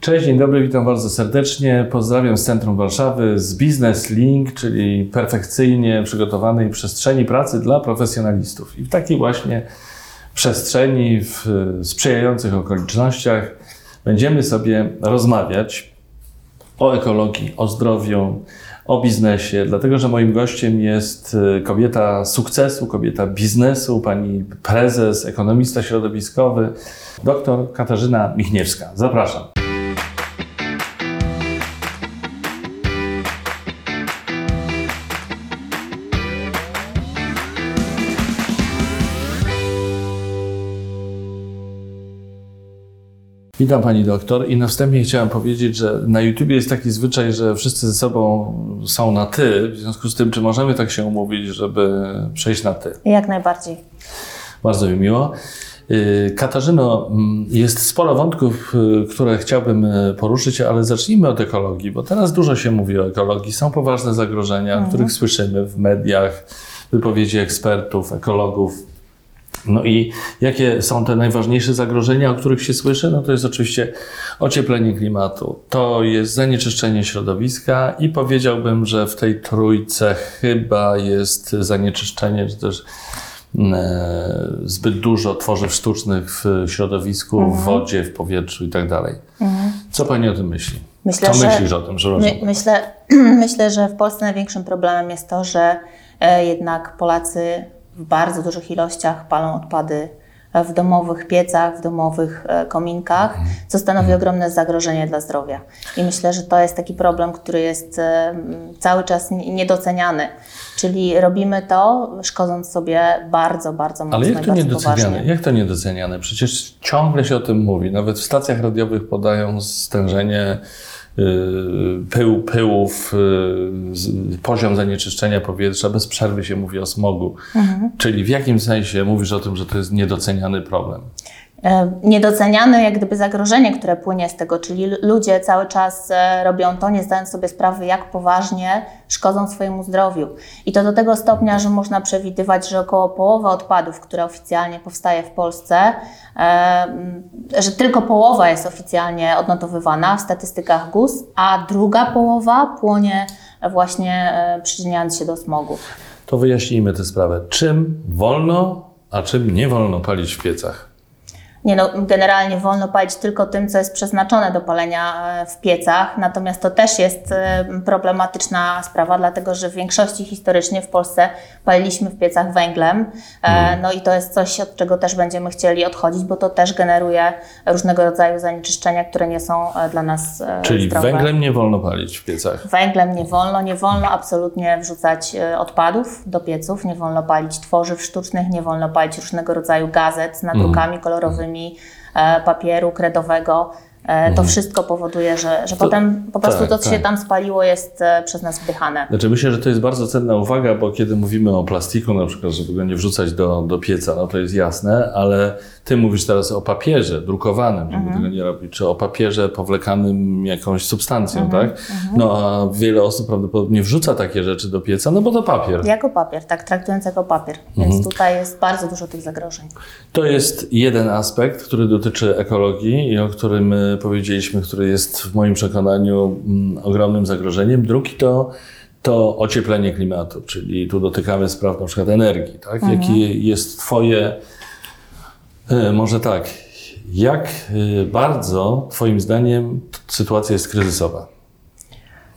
Cześć, dzień dobry, witam bardzo serdecznie. Pozdrawiam z centrum Warszawy z Business Link, czyli perfekcyjnie przygotowanej przestrzeni pracy dla profesjonalistów. I w takiej właśnie przestrzeni, w sprzyjających okolicznościach będziemy sobie rozmawiać o ekologii, o zdrowiu, o biznesie, dlatego że moim gościem jest y, kobieta sukcesu, kobieta biznesu, pani prezes, ekonomista środowiskowy, dr Katarzyna Michniewska. Zapraszam. Witam pani doktor i na wstępie chciałem powiedzieć, że na YouTubie jest taki zwyczaj, że wszyscy ze sobą są na ty. W związku z tym, czy możemy tak się umówić, żeby przejść na ty? Jak najbardziej. Bardzo mi miło. Y, Katarzyno, mm, jest sporo wątków, y, które chciałbym y, poruszyć, ale zacznijmy od ekologii, bo teraz dużo się mówi o ekologii. Są poważne zagrożenia, o których słyszymy w mediach, wypowiedzi ekspertów, ekologów. No i jakie są te najważniejsze zagrożenia, o których się słyszy? No to jest oczywiście ocieplenie klimatu, to jest zanieczyszczenie środowiska i powiedziałbym, że w tej trójce chyba jest zanieczyszczenie, czy też e, zbyt dużo tworzyw sztucznych w środowisku, w wodzie, w powietrzu i tak dalej. Co Pani o tym myśli? Myślę, Co że- myślisz o tym, że My, myślę, myślę, że w Polsce największym problemem jest to, że e, jednak Polacy w bardzo dużych ilościach palą odpady w domowych piecach, w domowych e, kominkach, co stanowi ogromne zagrożenie dla zdrowia. I myślę, że to jest taki problem, który jest e, cały czas niedoceniany. Czyli robimy to, szkodząc sobie bardzo, bardzo mocno Ale jak to niedoceniane? poważnie. Jak to niedoceniane? Przecież ciągle się o tym mówi. Nawet w stacjach radiowych podają stężenie pył, pyłów, z- poziom zanieczyszczenia powietrza. Bez przerwy się mówi o smogu. Mhm. Czyli w jakim sensie mówisz o tym, że to jest niedoceniany problem? E, niedoceniane jak gdyby zagrożenie, które płynie z tego, czyli ludzie cały czas e, robią to, nie zdając sobie sprawy, jak poważnie szkodzą swojemu zdrowiu. I to do tego stopnia, że można przewidywać, że około połowa odpadów, które oficjalnie powstaje w Polsce, e, że tylko połowa jest oficjalnie odnotowywana w statystykach GUS, a druga połowa płonie właśnie przyczyniając się do smogu. To wyjaśnijmy tę sprawę. Czym wolno, a czym nie wolno palić w piecach? Nie no, generalnie wolno palić tylko tym, co jest przeznaczone do palenia e, w piecach, natomiast to też jest e, problematyczna sprawa, dlatego że w większości historycznie w Polsce paliliśmy w piecach węglem, e, no i to jest coś, od czego też będziemy chcieli odchodzić, bo to też generuje różnego rodzaju zanieczyszczenia, które nie są dla nas Czyli zdrowe. węglem nie wolno palić w piecach. Węglem nie wolno, nie wolno absolutnie wrzucać odpadów do pieców, nie wolno palić tworzyw sztucznych, nie wolno palić różnego rodzaju gazet z nadrukami kolorowymi, e, papieru kredowego. E, To wszystko powoduje, że, że potem po prostu tak, to, co się tak. tam spaliło, jest e, przez nas wdychane. Znaczy myślę, że to jest bardzo cenna uwaga, bo kiedy mówimy o plastiku na przykład, żeby go nie wrzucać do, do pieca, no to jest jasne, ale ty mówisz teraz o papierze drukowanym, żeby tego nie robić, czy o papierze powlekanym jakąś substancją, tak? No a wiele osób prawdopodobnie wrzuca takie rzeczy do pieca, no bo to papier. Jako papier, tak, traktując jako papier. Więc tutaj jest bardzo dużo tych zagrożeń. To jest jeden aspekt, który dotyczy ekologii i o którym powiedzieliśmy, który jest w moim przekonaniu mm, ogromnym zagrożeniem. Drugi to, to ocieplenie klimatu, czyli tu dotykamy spraw na przykład energii. Tak? Jakie jest Twoje, y, może tak, jak y, bardzo Twoim zdaniem sytuacja jest kryzysowa?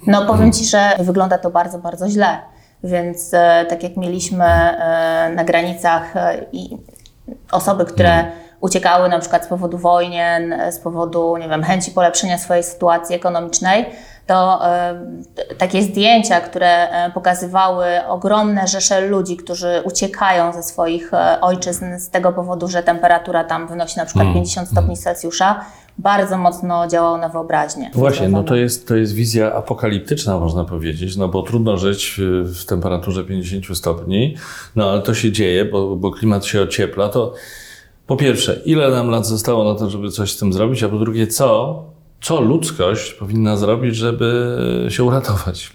No powiem Ci, że wygląda to bardzo, bardzo źle. Więc e, tak jak mieliśmy e, na granicach e, i osoby, które uciekały na przykład z powodu wojen, z powodu, nie wiem, chęci polepszenia swojej sytuacji ekonomicznej, to e, takie zdjęcia, które e, pokazywały ogromne rzesze ludzi, którzy uciekają ze swoich e, ojczyzn z tego powodu, że temperatura tam wynosi na przykład 50 stopni Celsjusza, bardzo mocno działało na wyobraźnię. Właśnie, no to jest, to jest wizja apokaliptyczna, można powiedzieć, no bo trudno żyć w, w temperaturze 50 stopni, no ale to się dzieje, bo, bo klimat się ociepla. To po pierwsze, ile nam lat zostało na to, żeby coś z tym zrobić, a po drugie, co, co ludzkość powinna zrobić, żeby się uratować?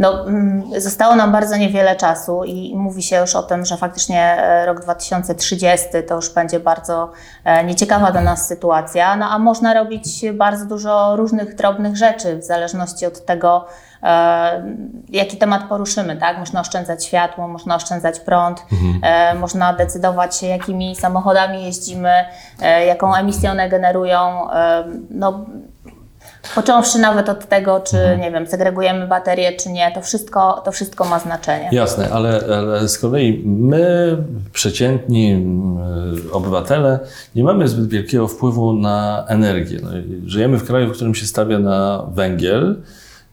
No, mm, zostało nam bardzo niewiele czasu i mówi się już o tym, że faktycznie e, rok 2030 to już będzie bardzo e, nieciekawa dla nas sytuacja, no a można robić bardzo dużo różnych drobnych rzeczy w zależności od tego, e, jaki temat poruszymy, tak? Można oszczędzać światło, można oszczędzać prąd, mhm. można decydować się, jakimi samochodami jeździmy, jaką emisję one generują. No, Począwszy nawet od tego, czy mhm. nie wiem, segregujemy baterie, czy nie, to wszystko, to wszystko ma znaczenie. Jasne, ale, ale z kolei my, przeciętni obywatele, nie mamy zbyt wielkiego wpływu na energię. No, żyjemy w kraju, w którym się stawia na węgiel,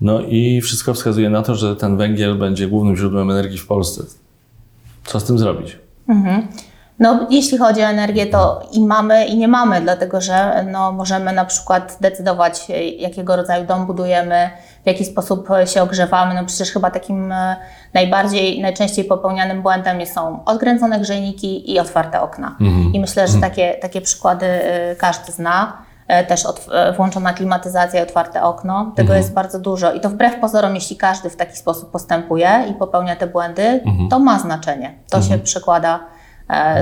no i wszystko wskazuje na to, że ten węgiel będzie głównym źródłem energii w Polsce. Co z tym zrobić? Mhm. No, jeśli chodzi o energię, to i mamy, i nie mamy, dlatego że no, możemy na przykład decydować, jakiego rodzaju dom budujemy, w jaki sposób się ogrzewamy. No przecież chyba takim e, najbardziej, najczęściej popełnianym błędem są odkręcone grzejniki i otwarte okna. Mhm. I myślę, że mhm. takie, takie przykłady e, każdy zna. E, też od, włączona klimatyzacja i otwarte okno. Tego mhm. jest bardzo dużo. I to wbrew pozorom, jeśli każdy w taki sposób postępuje i popełnia te błędy, mhm. to ma znaczenie. To się mhm. przekłada E,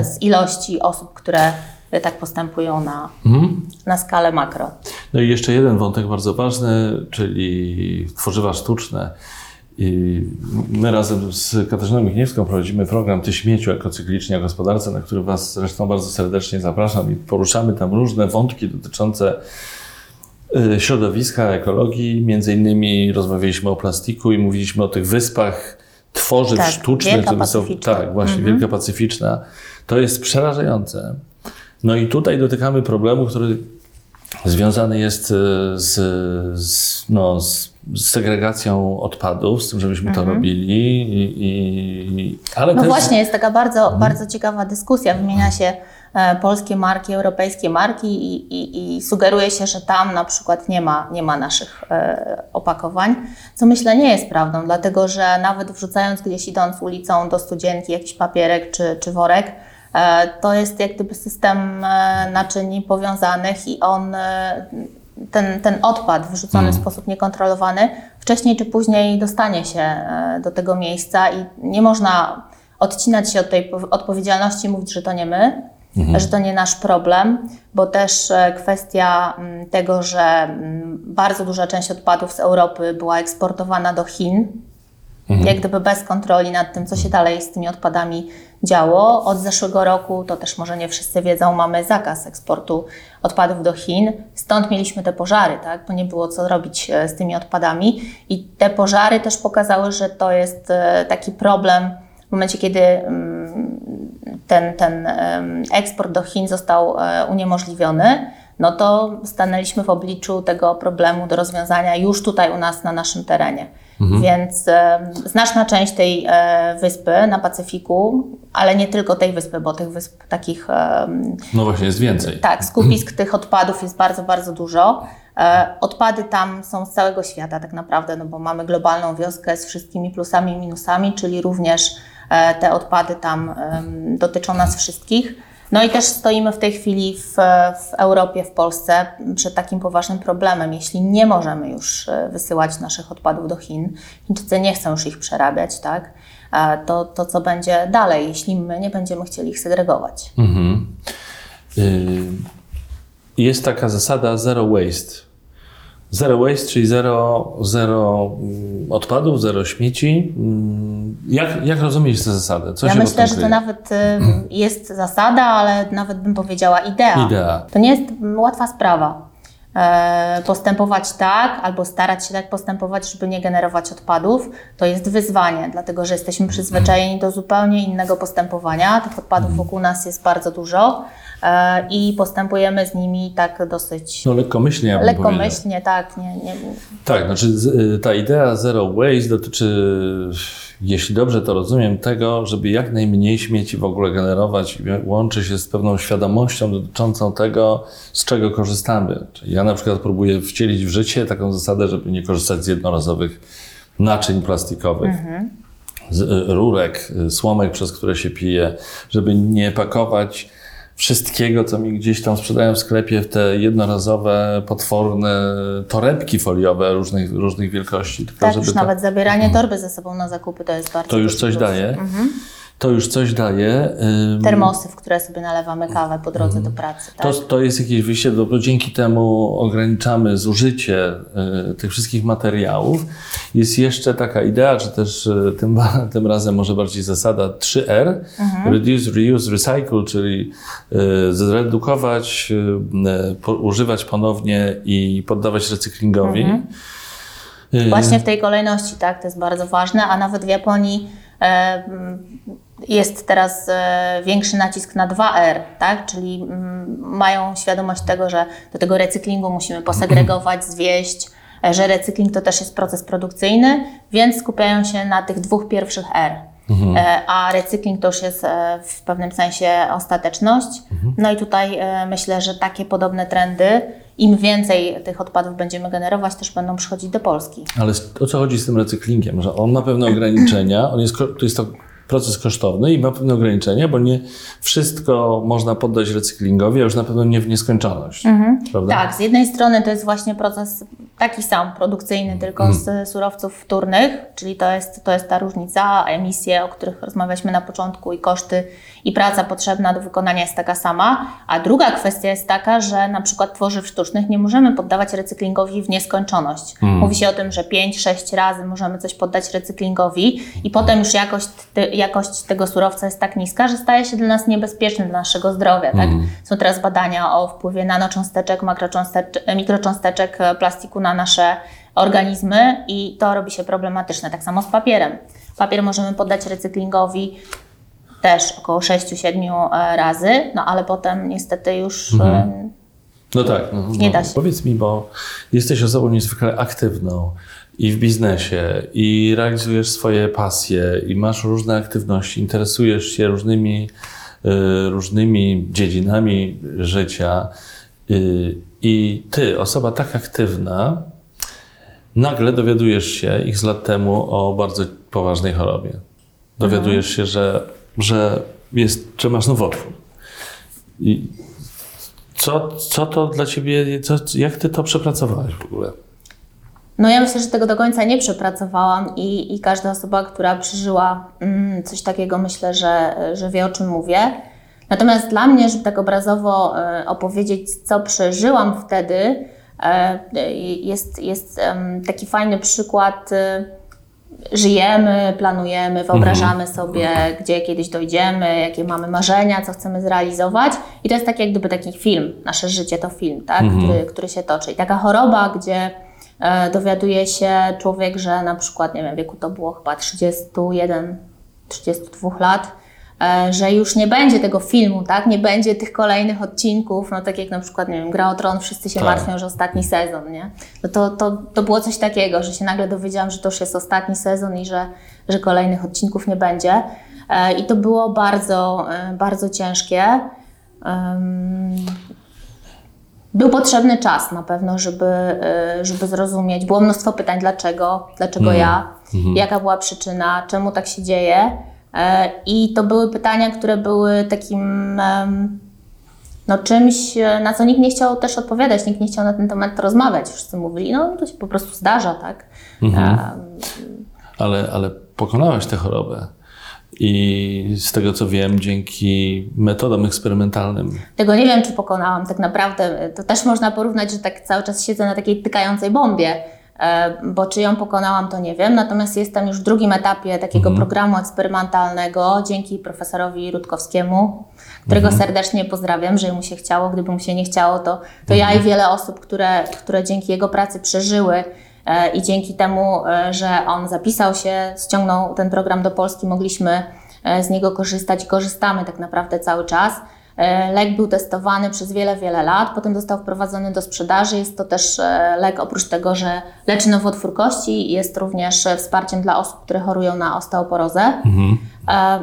z ilości osób, które tak postępują na, mhm. na skalę makro. No i jeszcze jeden wątek bardzo ważny, czyli tworzywa sztuczne. I my razem z Katarzyną Michniewską prowadzimy program Ty śmieciu ekocyklicznie o gospodarce, na który Was zresztą bardzo serdecznie zapraszam i poruszamy tam różne wątki dotyczące y, środowiska, ekologii. Między innymi rozmawialiśmy o plastiku i mówiliśmy o tych wyspach tworzyw tak, sztucznych, które są. Tak, właśnie, mhm. Wielka Pacyficzna. To jest przerażające. No i tutaj dotykamy problemu, który związany jest e, z, z, no, z, segregacją odpadów, z tym, żebyśmy mhm. to robili. I, i, ale no też... właśnie, jest taka bardzo, mhm. bardzo ciekawa dyskusja. Wymienia się polskie marki, europejskie marki i, i, i, sugeruje się, że tam na przykład nie ma, nie ma naszych e, opakowań, co myślę nie jest prawdą, dlatego że nawet wrzucając gdzieś idąc ulicą do studzienki jakiś papierek czy, czy worek, e, to jest jak gdyby system naczyń powiązanych i on ten, ten odpad wyrzucony w mm. sposób niekontrolowany wcześniej czy później dostanie się do tego miejsca i nie można odcinać się od tej odpowiedzialności i mówić, że to nie my, mhm. że to nie nasz problem, bo też e, kwestia mm, tego, że mm, bardzo duża część odpadów z Europy była eksportowana do Chin, mhm. jak gdyby bez kontroli nad tym, co się dalej z tymi odpadami działo. Od zeszłego roku, to też może nie wszyscy wiedzą, mamy zakaz eksportu odpadów do Chin. Stąd mieliśmy te pożary, tak? bo nie było co robić e, z tymi odpadami. I te pożary też pokazały, że to jest e, taki problem w momencie, kiedy mm, ten, ten eksport do Chin został e, uniemożliwiony, no to stanęliśmy w obliczu tego problemu do rozwiązania już tutaj u nas na naszym terenie. Mhm. Więc znaczna część tej e, wyspy na Pacyfiku, ale nie tylko tej wyspy, bo tych wysp takich. no właśnie, jest więcej. Tak, skupisk tych odpadów jest bardzo, bardzo dużo. E, odpady tam są z całego świata, tak naprawdę, no bo mamy globalną wioskę z wszystkimi plusami i minusami, czyli również E, te odpady tam dotyczą nas wszystkich. No i też stoimy w tej chwili w, w, Europie, w Polsce przed takim poważnym problemem. Jeśli nie możemy już e, wysyłać naszych odpadów do Chin, Chińczycy nie chcą już ich przerabiać, tak? E, to, to co będzie dalej, jeśli my nie będziemy chcieli ich segregować? Mhm. Jest taka zasada zero waste. Zero waste, czyli zero, zero mm, odpadów, zero śmieci. Mm, jak, jak rozumieć tę zasadę? Co ja myślę, że to nawet y, jest zasada, ale nawet bym powiedziała idea. idea. To nie jest łatwa sprawa. E, postępować tak, albo starać się tak postępować, żeby nie generować odpadów, to jest wyzwanie, dlatego że jesteśmy przyzwyczajeni do zupełnie innego postępowania. Tych odpadów mhm. wokół nas jest bardzo dużo. E, i postępujemy z nimi tak dosyć. No lekkomyślnie, ja Lekkomyślnie, tak. Nie, nie. Tak, znaczy y, ta idea zero waste dotyczy, jeśli dobrze to rozumiem, tego, żeby jak najmniej śmieci w ogóle generować i łączy się z pewną świadomością dotyczącą tego, z czego korzystamy. Czyli ja na przykład próbuję wcielić w życie taką zasadę, żeby nie korzystać z jednorazowych naczyń plastikowych. Mhm. Z y, rurek, y, słomek, przez które się pije, żeby nie pakować wszystkiego, co mi gdzieś tam sprzedają w sklepie, w te jednorazowe, potworne torebki foliowe różnych, różnych wielkości. Tylko, tak, już to... nawet zabieranie torby ze sobą na zakupy to jest bardzo To już coś plus. daje. Mhm to już coś daje. Termosy, w które sobie nalewamy kawę po drodze do pracy. Tak? To, to jest jakieś wyjście, bo dzięki temu ograniczamy zużycie y, tych wszystkich materiałów. Jest jeszcze taka idea, czy też y, tym, tym razem może bardziej zasada 3R, mhm. reduce, reuse, recycle, czyli y, zredukować, używać ponownie i poddawać recyklingowi. Mhm. Właśnie w tej kolejności, tak, to jest bardzo ważne, a nawet w Japonii e, jest teraz e, większy nacisk na 2R, tak? czyli mm, mają świadomość tego, że do tego recyklingu musimy posegregować, zwieść, e, że recykling to też jest proces produkcyjny, więc skupiają się na tych dwóch pierwszych R. Mhm. E, a recykling to już jest w pewnym sensie ostateczność. Mhm. No i tutaj myślę, że takie podobne trendy, im więcej tych odpadów będziemy generować, też będą przychodzić do Polski. Ale o co chodzi z tym recyklingiem? Że on ma pewne ograniczenia, on jest, to jest to proces kosztowny i ma pewne ograniczenia, bo nie wszystko można poddać recyklingowi, a już na pewno nie w nieskończoność. Mhm. Tak, z jednej strony to jest właśnie proces taki sam, produkcyjny, tylko mhm. z surowców wtórnych, czyli to jest, to jest ta różnica, emisje, o których rozmawialiśmy na początku i koszty i praca potrzebna do wykonania jest taka sama. A druga kwestia jest taka, że na przykład tworzyw sztucznych nie możemy poddawać recyklingowi w nieskończoność. Mhm. Mówi się o tym, że 5-6 razy możemy coś poddać recyklingowi i potem już jakość, jakość tego surowca jest tak niska, że staje się dla nas niebezpieczny, dla naszego zdrowia. Tak? Mm. Są teraz badania o wpływie nanocząsteczek, makrocząsteczek, mikrocząsteczek plastiku na nasze organizmy i to robi się problematyczne. Tak samo z papierem. Papier możemy poddać recyklingowi też około 6-7 e, razy, no ale potem niestety już. E, no tak, no, nie da się. Powiedz mi, bo jesteś osobą niezwykle aktywną i w biznesie, i realizujesz swoje pasje, i masz różne aktywności, interesujesz się różnymi, y, różnymi dziedzinami życia. Y, I ty, osoba tak aktywna, nagle dowiadujesz się x lat temu o bardzo poważnej chorobie. Dowiadujesz się, że, że, jest, że masz nowotwór. I co, co to dla ciebie, co, jak ty to przepracowałeś w ogóle? No ja myślę, że tego do końca nie przepracowałam i, i każda osoba, która przeżyła mm, coś takiego, myślę, że, że wie o czym mówię. Natomiast dla mnie, żeby tak obrazowo e, opowiedzieć, co przeżyłam wtedy, e, jest, jest taki fajny przykład. E, żyjemy, planujemy, wyobrażamy mhm. sobie, gdzie kiedyś dojdziemy, jakie mamy marzenia, co chcemy zrealizować. I to jest tak jak gdyby taki film. Nasze życie to film, tak? Mhm. który, który się toczy. I taka choroba, gdzie dowiaduje się człowiek, że na przykład, nie wiem, wieku to było chyba 31, 32 lat, e, że już nie będzie tego filmu, tak? Nie będzie tych kolejnych odcinków, no tak jak na przykład, nie wiem, Gra o Tron, wszyscy się tak. martwią, że ostatni sezon, nie? No to, to, to było coś takiego, że się nagle dowiedziałam, że to już jest ostatni sezon i że, że kolejnych odcinków nie będzie. E, I to było bardzo, bardzo ciężkie. Był potrzebny czas na pewno, żeby, y, żeby zrozumieć. Było mnóstwo pytań, dlaczego, dlaczego mm. ja, mm. jaka była przyczyna, czemu tak się dzieje. E, I to były pytania, które były takim no, czymś, na co nikt nie chciał też odpowiadać, nikt nie chciał na ten temat rozmawiać. Wszyscy mówili, no to się po prostu zdarza, tak? -hmm. ale, ale pokonałaś tę chorobę. I z tego co wiem, dzięki metodom eksperymentalnym. Tego nie wiem, czy pokonałam tak naprawdę. To też można porównać, że tak cały czas siedzę na takiej tykającej bombie, e, bo czy ją pokonałam, to nie wiem. Natomiast jestem już w drugim etapie takiego mhm. programu eksperymentalnego dzięki profesorowi Rutkowskiemu, którego mhm. serdecznie pozdrawiam, że mu się chciało. Gdyby mu się nie chciało, to, to mhm. ja i wiele osób, które, które dzięki jego pracy przeżyły i dzięki temu, e, że on zapisał się, ściągnął ten program do Polski, mogliśmy e, z niego korzystać korzystamy tak naprawdę cały czas. Lek był testowany przez wiele, wiele lat, potem został wprowadzony do sprzedaży. Jest to też lek, oprócz tego, że leczy nowotwór kości, jest również wsparciem dla osób, które chorują na osteoporozę. Mhm.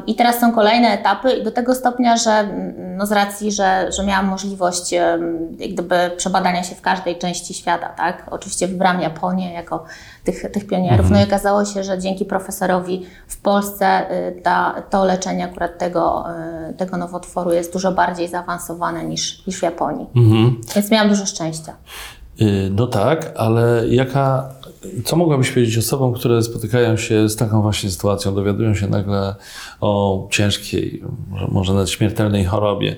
I teraz są kolejne etapy i do tego stopnia, że mm, no z racji, że, że miałam możliwość jak gdyby przebadania się w każdej części świata, tak? Oczywiście wybrałam Japonię jako tych, tych pionierów, mhm. no i okazało się, że dzięki profesorowi w Polsce y, ta, to leczenie akurat tego, y, tego nowotworu jest dużo bardziej zaawansowane niż, niż w Japonii. Mhm. Więc miałam dużo szczęścia. Y, no tak, ale jaka co mogłabyś powiedzieć osobom, które spotykają się z taką właśnie sytuacją, dowiadują się nagle o ciężkiej, może nawet śmiertelnej chorobie?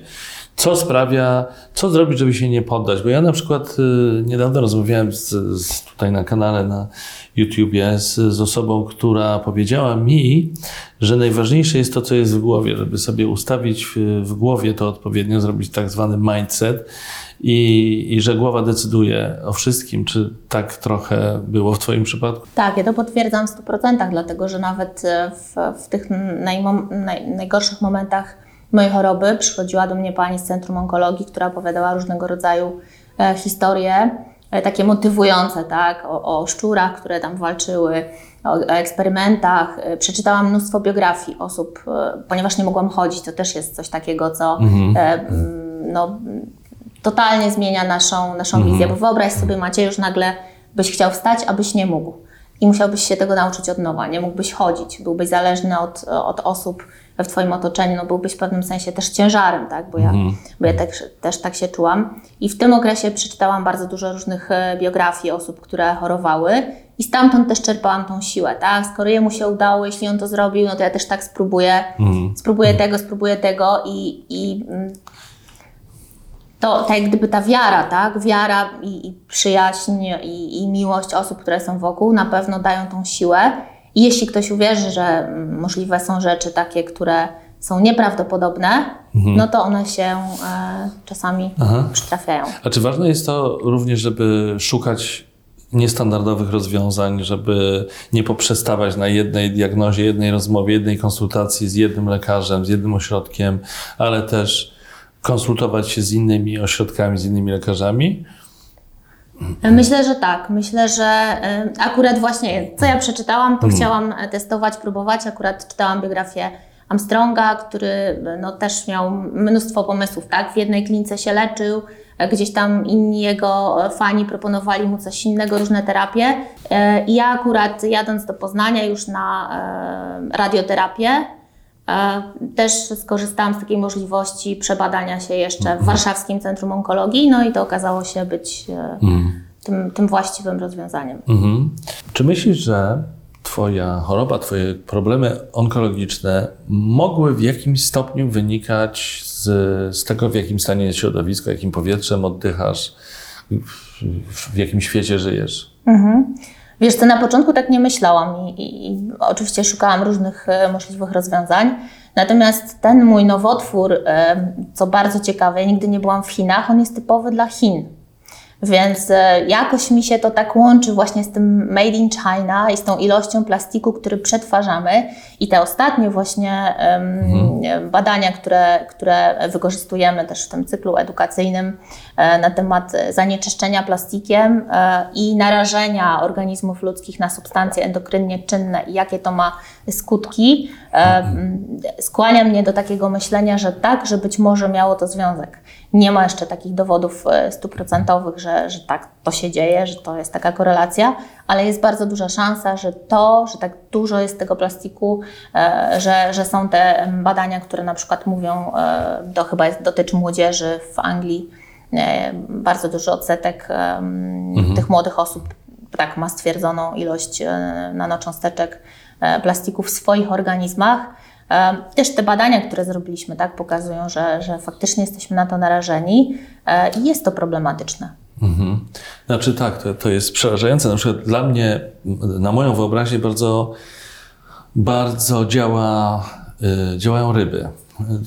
Co sprawia, co zrobić, żeby się nie poddać? Bo ja na przykład y, niedawno rozmawiałem z, z tutaj na kanale na YouTubie z, z osobą, która powiedziała mi, że najważniejsze jest to, co jest w głowie, żeby sobie ustawić w, w głowie to odpowiednio, zrobić tak zwany mindset i, i że głowa decyduje o wszystkim. Czy tak trochę było w Twoim przypadku? Tak, ja to potwierdzam w 100%, dlatego że nawet e, w, w tych najmom, naj, najgorszych momentach mojej choroby przychodziła do mnie pani z Centrum Onkologii, która opowiadała różnego rodzaju e, historie, e, takie motywujące, tak, o, o szczurach, które tam walczyły, o, o eksperymentach. E, przeczytałam mnóstwo biografii osób, ponieważ nie mogłam chodzić, to też jest coś takiego, co mhm. e, no, totalnie zmienia naszą, naszą mhm. wizję, bo wyobraź sobie Maciej, już nagle byś chciał wstać, abyś nie mógł. I musiałbyś się tego nauczyć od nowa, nie mógłbyś chodzić, byłbyś zależny od, od osób w Twoim otoczeniu, no byłbyś w pewnym sensie też ciężarem, tak? bo ja, mhm. bo ja też, też tak się czułam. I w tym okresie przeczytałam bardzo dużo różnych e, biografii osób, które chorowały i stamtąd też czerpałam tą siłę, tak? Skoro jemu się udało, jeśli on to zrobił, no to ja też tak spróbuję, mhm. spróbuję tego, spróbuję tego i, i mm, to tak jak gdyby ta wiara, tak? Wiara i, i przyjaźń i, i, miłość osób, które są wokół na pewno dają tą siłę. I jeśli ktoś uwierzy, że możliwe są rzeczy takie, które są nieprawdopodobne, mhm. no to one się e, czasami Aha. przytrafiają. A czy ważne jest to również, żeby szukać niestandardowych rozwiązań, żeby nie poprzestawać na jednej diagnozie, jednej rozmowie, jednej konsultacji z jednym lekarzem, z jednym ośrodkiem, ale też konsultować się z innymi ośrodkami, z innymi lekarzami? Myślę, że tak. Myślę, że y, akurat właśnie, co ja przeczytałam, to hmm. chciałam testować, próbować. Akurat czytałam biografię Armstronga, który no, też miał mnóstwo pomysłów. Tak? W jednej klinice się leczył, gdzieś tam inni jego fani proponowali mu coś innego, różne terapie. I ja akurat jadąc do Poznania już na radioterapię, też skorzystałam z takiej możliwości przebadania się jeszcze w mhm. Warszawskim Centrum Onkologii, no i to okazało się być mm. tym, tym, właściwym rozwiązaniem. Mm. Czy myślisz, że Twoja choroba, Twoje problemy onkologiczne mogły w jakimś stopniu wynikać z, z tego, w jakim stanie jest środowisko, jakim powietrzem oddychasz, w, w jakim świecie żyjesz? Mhm. Wiesz co, na początku tak nie myślałam i, i, i oczywiście szukałam różnych e, możliwych rozwiązań. Natomiast ten mój nowotwór, e, co bardzo ciekawe, ja nigdy nie byłam w Chinach, on jest typowy dla Chin. Więc e, jakoś mi się to tak łączy właśnie z tym Made in China i z tą ilością plastiku, który przetwarzamy. I te ostatnie właśnie mhm. badania, które, które wykorzystujemy też w tym cyklu edukacyjnym e, na temat zanieczyszczenia plastikiem e, i narażenia organizmów ludzkich na substancje endokrynnie czynne i jakie to ma skutki, mhm. skłania mnie do takiego myślenia, że tak, że być może miało to związek. Nie ma jeszcze takich dowodów stuprocentowych, że, że tak to się dzieje, że to jest taka korelacja, ale jest bardzo duża szansa, że to, że tak dużo jest tego plastiku, e, że, że są te badania, które na przykład mówią, e, to chyba jest, dotyczy młodzieży w Anglii, e, bardzo duży odsetek mhm. tych młodych osób tak ma stwierdzoną ilość nanocząsteczek plastiku w swoich organizmach. Też te badania, które zrobiliśmy, tak, pokazują, że, że faktycznie jesteśmy na to narażeni i jest to problematyczne. Mhm. Znaczy tak, to, to jest przerażające. Na przykład dla mnie, na moją wyobraźnię bardzo, bardzo działa, y, działają ryby.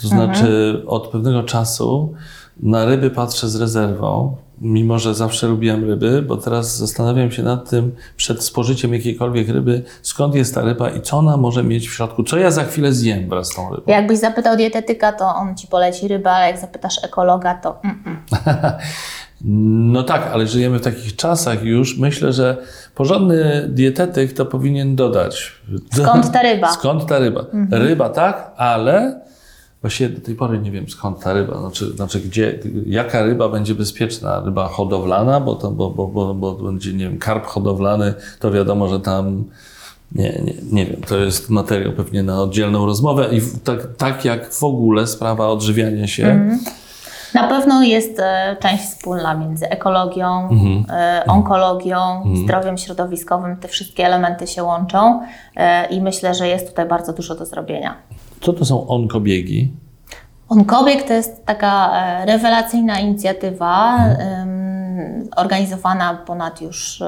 To znaczy mhm. od pewnego czasu na ryby patrzę z rezerwą, mimo że zawsze lubiłem ryby, bo teraz zastanawiam się nad tym przed spożyciem jakiejkolwiek ryby, skąd jest ta ryba i co ona może mieć w środku, co ja za chwilę zjem wraz z tą rybą. Jakbyś zapytał dietetyka, to on ci poleci rybę, ale jak zapytasz ekologa, to mm -mm. No tak, ale żyjemy w takich czasach już. Myślę, że porządny dietetyk to powinien dodać. Skąd ta ryba? Skąd ta ryba? Mhm. Ryba tak, ale właściwie do tej pory nie wiem skąd ta ryba. Znaczy, znaczy gdzie, jaka ryba będzie bezpieczna? Ryba hodowlana, bo, to, bo, bo, bo, bo będzie, nie wiem, karp hodowlany, to wiadomo, że tam nie, nie, nie wiem, to jest materiał pewnie na oddzielną rozmowę i tak, tak jak w ogóle sprawa odżywiania się. Mhm na pewno jest e, część wspólna między ekologią, mhm. E, onkologią, mhm. zdrowiem środowiskowym. Te wszystkie elementy się łączą e, i myślę, że jest tutaj bardzo dużo do zrobienia. Co to są onkobiegi? Onkobieg to jest taka rewelacyjna inicjatywa mhm. organizowana ponad już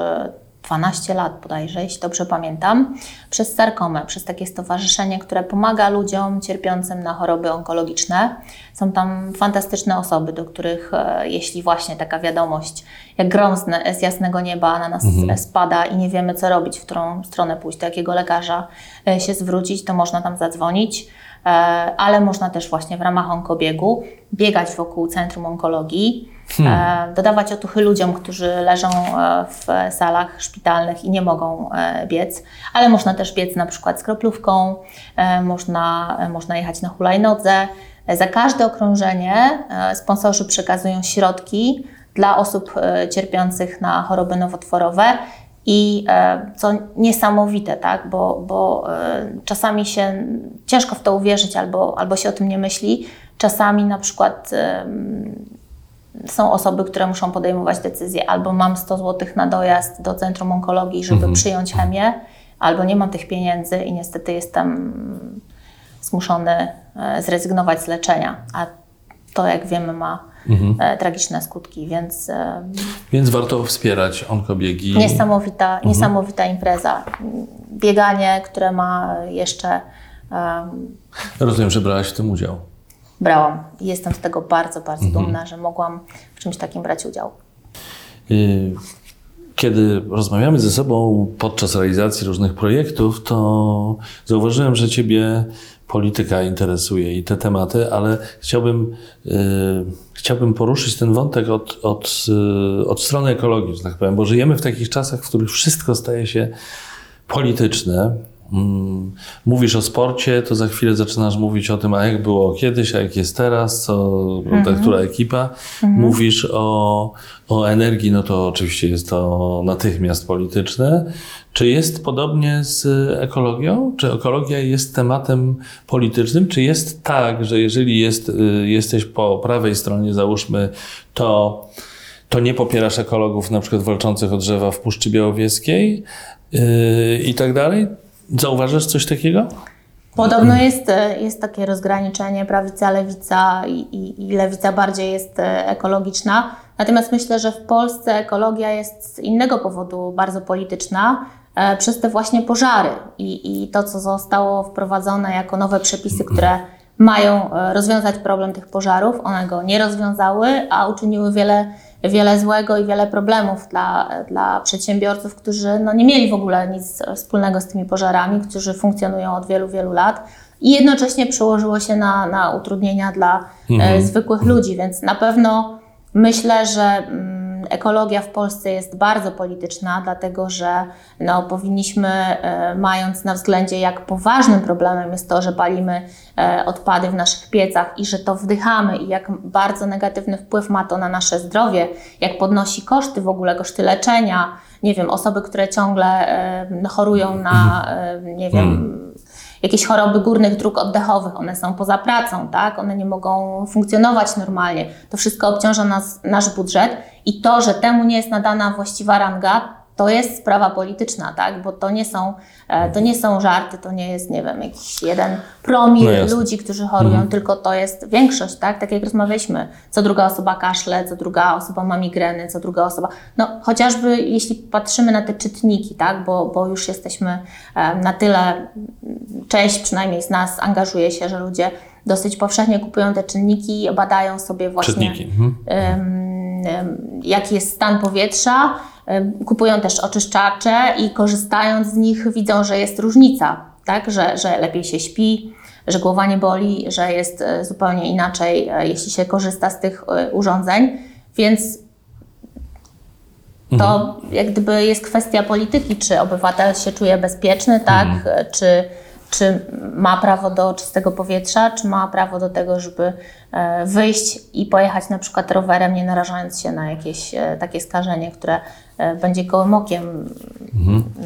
12 lat bodajże, jeśli dobrze pamiętam, przez Sarkomę, przez takie stowarzyszenie, które pomaga ludziom cierpiącym na choroby onkologiczne. Są tam fantastyczne osoby, do których, e, jeśli właśnie taka wiadomość, jak grom z, jasnego nieba na nas mhm. spada i nie wiemy, co robić, w którą stronę pójść, do jakiego lekarza e, się zwrócić, to można tam zadzwonić e, ale można też właśnie w ramach onkobiegu biegać wokół Centrum Onkologii, Hmm. E, dodawać otuchy ludziom, którzy leżą e, w salach szpitalnych i nie mogą e, biec, ale można też biec na przykład z kroplówką, można, można jechać na hulajnodze. Za każde okrążenie sponsorzy przekazują środki dla osób cierpiących na choroby nowotworowe. I co niesamowite, tak? bo, bo czasami się ciężko w to uwierzyć albo, albo się o tym nie myśli. Czasami na przykład są osoby, które muszą podejmować decyzje, albo mam 100 zł na dojazd do Centrum Onkologii, żeby mhm. przyjąć chemię, albo nie mam tych pieniędzy i niestety jestem zmuszony e, zrezygnować z leczenia. A to, jak wiemy, ma mhm. E, tragiczne skutki, więc... E, więc warto wspierać onkobiegi. Niesamowita, mhm. niesamowita impreza. Bieganie, które ma jeszcze... Um, Rozumiem, że brałaś w tym udział brałam. I jestem z tego bardzo, bardzo mhm. dumna, że mogłam w czymś takim brać udział. Y, kiedy rozmawiamy ze sobą podczas realizacji różnych projektów, to zauważyłem, że Ciebie polityka interesuje i te tematy, ale chciałbym, yy, chciałbym poruszyć ten wątek od, od, yy, od strony ekologii, że tak powiem, bo żyjemy w takich czasach, w których wszystko staje się polityczne. Mm, mówisz o sporcie, to za chwilę zaczynasz mówić o tym, a jak było kiedyś, a jak jest teraz, co, mhm. która ekipa. Mhm. Mówisz o, o energii, no to oczywiście jest to natychmiast polityczne. Czy jest podobnie z ekologią? Czy ekologia jest tematem politycznym? Czy jest tak, że jeżeli jest, y, jesteś po prawej stronie, załóżmy, to to nie popierasz ekologów na przykład walczących o drzewa w Puszczy Białowieskiej yy, i tak dalej? Zauważasz coś takiego? Podobno jest, e, jest takie rozgraniczenie prawica, lewica i, i, i, lewica bardziej jest e, ekologiczna. Natomiast myślę, że w Polsce ekologia jest z innego powodu bardzo polityczna, e, przez te właśnie pożary i, i to, co zostało wprowadzone jako nowe przepisy, które mają rozwiązać problem tych pożarów. One go nie rozwiązały, a uczyniły wiele wiele złego i wiele problemów dla, dla przedsiębiorców, którzy no, nie mieli w ogóle nic wspólnego z tymi pożarami, którzy funkcjonują od wielu, wielu lat. I jednocześnie przełożyło się na, na utrudnienia dla e, mhm. zwykłych ludzi, więc na pewno myślę, że. Ekologia w Polsce jest bardzo polityczna, dlatego że no, powinniśmy, e, mając na względzie, jak poważnym problemem jest to, że palimy e, odpady w naszych piecach i że to wdychamy i jak bardzo negatywny wpływ ma to na nasze zdrowie, jak podnosi koszty w ogóle, koszty leczenia, nie wiem, osoby, które ciągle e, chorują na, nie wiem, hmm jakieś choroby górnych dróg oddechowych, one są poza pracą, tak? one nie mogą funkcjonować normalnie. To wszystko obciąża nas, nasz budżet i to, że temu nie jest nadana właściwa ranga, to jest sprawa polityczna, tak? Bo to nie są, e, to nie są żarty, to nie jest, nie wiem, jakiś jeden promil no ludzi, którzy chorują, mhm. tylko to jest większość, tak? Tak jak rozmawialiśmy, co druga osoba kaszle, co druga osoba ma migreny, co druga osoba, no chociażby jeśli patrzymy na te czytniki, tak? Bo, bo już jesteśmy e, na tyle, część przynajmniej z nas angażuje się, że ludzie dosyć powszechnie kupują te czynniki, badają sobie właśnie, Czytniki. Mhm. Um, jaki jest stan powietrza, Kupują też oczyszczacze i korzystając z nich widzą, że jest różnica, tak? że, że lepiej się śpi, że głowa nie boli, że jest e, zupełnie inaczej, e, jeśli się korzysta z tych e, urządzeń. Więc To mhm. jak gdyby jest kwestia polityki, czy obywatel się czuje bezpieczny, tak, mhm. czy czy ma prawo do czystego powietrza, czy ma prawo do tego, żeby e, wyjść i pojechać na przykład rowerem, nie narażając się na jakieś e, takie skażenie, które E, będzie gołym okiem.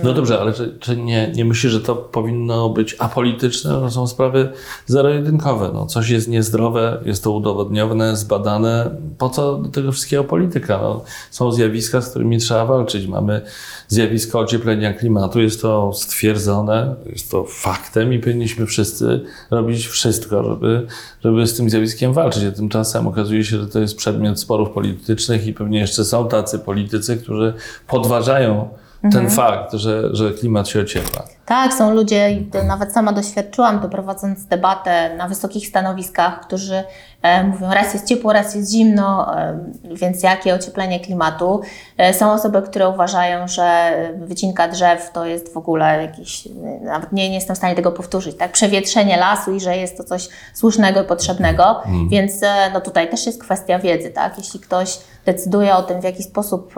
No dobrze, ale czy, czy, nie, nie myślisz, że to powinno być apolityczne? To są sprawy zero-jedynkowe. No, coś jest niezdrowe, jest to udowodnione, zbadane. Po co do tego wszystkiego polityka? No, są zjawiska, z którymi trzeba walczyć. Mamy zjawisko ocieplenia klimatu, jest to stwierdzone, jest to faktem i powinniśmy wszyscy robić wszystko, żeby, żeby z tym zjawiskiem walczyć. A tymczasem okazuje się, że to jest przedmiot sporów politycznych i pewnie jeszcze są tacy politycy, którzy podważają ten mhm. fakt, że, że klimat się ociepla. Tak, są ludzie, nawet sama doświadczyłam to prowadząc debatę na wysokich stanowiskach, którzy e, mówią, raz jest ciepło, raz jest zimno, e, więc jakie ocieplenie klimatu. E, są osoby, które uważają, że wycinka drzew to jest w ogóle jakiś, nawet nie, nie jestem w stanie tego powtórzyć, tak, przewietrzenie lasu i że jest to coś słusznego i potrzebnego, mm. więc no tutaj też jest kwestia wiedzy, tak, jeśli ktoś decyduje o tym, w jaki sposób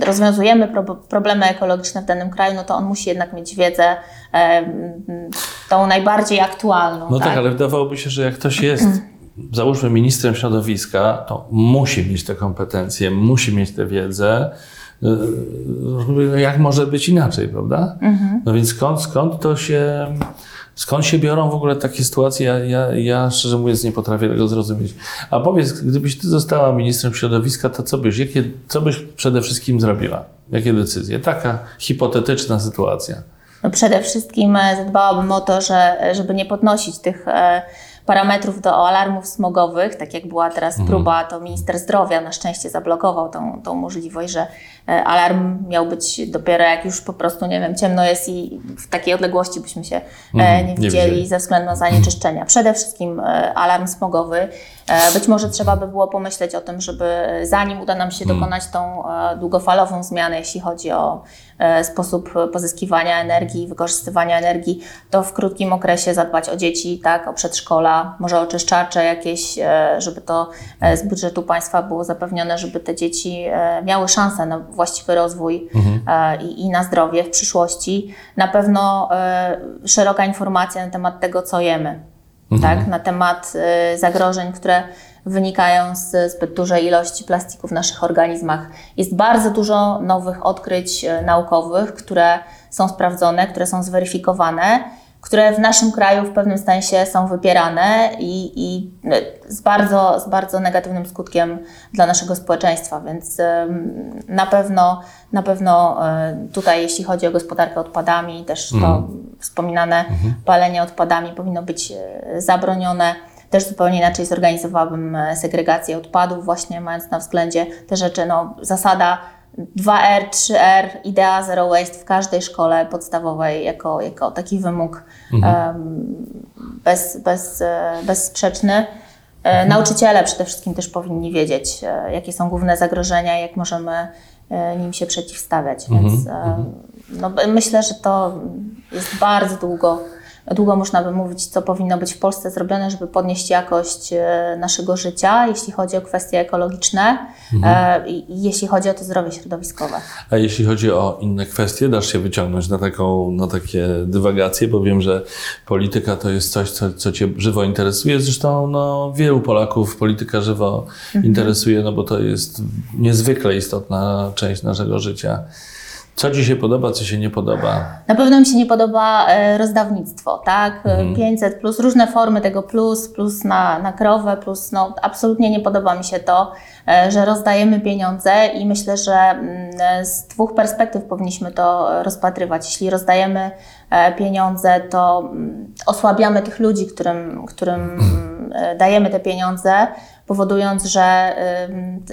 rozwiązujemy pro, problemy ekologiczne w danym kraju, no to on musi jednak mieć wiedzę, wiedzę tą najbardziej aktualną. No tak? tak, ale wydawałoby się, że jak ktoś jest załóżmy ministrem środowiska, to musi mieć te kompetencje, musi mieć tę wiedzę. No jak może być inaczej, prawda? Mhm. No więc skąd, skąd to się, skąd się biorą w ogóle takie sytuacje? Ja, ja, ja szczerze mówiąc nie potrafię tego zrozumieć. A powiedz, gdybyś ty została ministrem środowiska, to co byś, jakie, co byś przede wszystkim zrobiła? Jakie decyzje? Taka hipotetyczna sytuacja. No przede wszystkim e, zadbałabym o to, że, żeby nie podnosić tych e, parametrów do alarmów smogowych, tak jak była teraz mhm. próba, to minister zdrowia na szczęście zablokował tą, tą możliwość, że e, alarm miał być dopiero jak już po prostu, nie wiem, ciemno jest i w takiej odległości byśmy się mhm. nie widzieli nie ze względu na zanieczyszczenia. Przede wszystkim alarm smogowy. Być może trzeba by było pomyśleć o tym, żeby zanim uda nam się mhm. dokonać tą długofalową zmianę, jeśli chodzi o E, sposób pozyskiwania energii wykorzystywania energii, to w krótkim okresie zadbać o dzieci, tak, o przedszkola, może oczyszczacze jakieś, e, żeby to e, z budżetu państwa było zapewnione, żeby te dzieci miały szansę na właściwy rozwój mhm. i, i na zdrowie w przyszłości. Na pewno szeroka informacja na temat tego, co jemy. Mhm. Tak, na temat zagrożeń, które wynikają z zbyt dużej ilości plastiku w naszych organizmach. Jest bardzo dużo nowych odkryć e, naukowych, które są sprawdzone, które są zweryfikowane, które w naszym kraju w pewnym sensie są wypierane i, i e, z, bardzo, z bardzo negatywnym skutkiem dla naszego społeczeństwa. Więc na pewno, na pewno e, tutaj, jeśli chodzi o gospodarkę odpadami, też to mm. wspominane mm -hmm. palenie odpadami powinno być zabronione. Też zupełnie inaczej zorganizowałabym e, segregację odpadów, właśnie mając na względzie te rzeczy. No, zasada 2R, 3R, idea zero waste w każdej szkole podstawowej jako, jako taki wymóg mhm. bez, bez, e, bezsprzeczny. E, mhm. Nauczyciele przede wszystkim też powinni wiedzieć, jakie są główne zagrożenia, jak możemy nim się przeciwstawiać. Mhm. Więc mhm. no, myślę, że to jest bardzo długo długo można by mówić, co powinno być w Polsce zrobione, żeby podnieść jakość e, naszego życia, jeśli chodzi o kwestie ekologiczne mhm. E, i jeśli chodzi o to zdrowie środowiskowe. A jeśli chodzi o inne kwestie, dasz się wyciągnąć na, taką, na takie dywagacje, bo wiem, że polityka to jest coś, co, co Cię żywo interesuje. Zresztą no, wielu Polaków polityka żywo mhm. interesuje, no bo to jest niezwykle istotna część naszego życia. Co Ci się podoba, co się nie podoba? Na pewno mi się nie podoba e, rozdawnictwo, tak? Mhm. 500 plus, różne formy tego plus, plus na, na krowę, plus no absolutnie nie podoba mi się to, e, że rozdajemy pieniądze i myślę, że mm, z dwóch perspektyw powinniśmy to rozpatrywać. Jeśli rozdajemy e, pieniądze, to mm, osłabiamy tych ludzi, którym, którym mhm. dajemy te pieniądze, powodując, że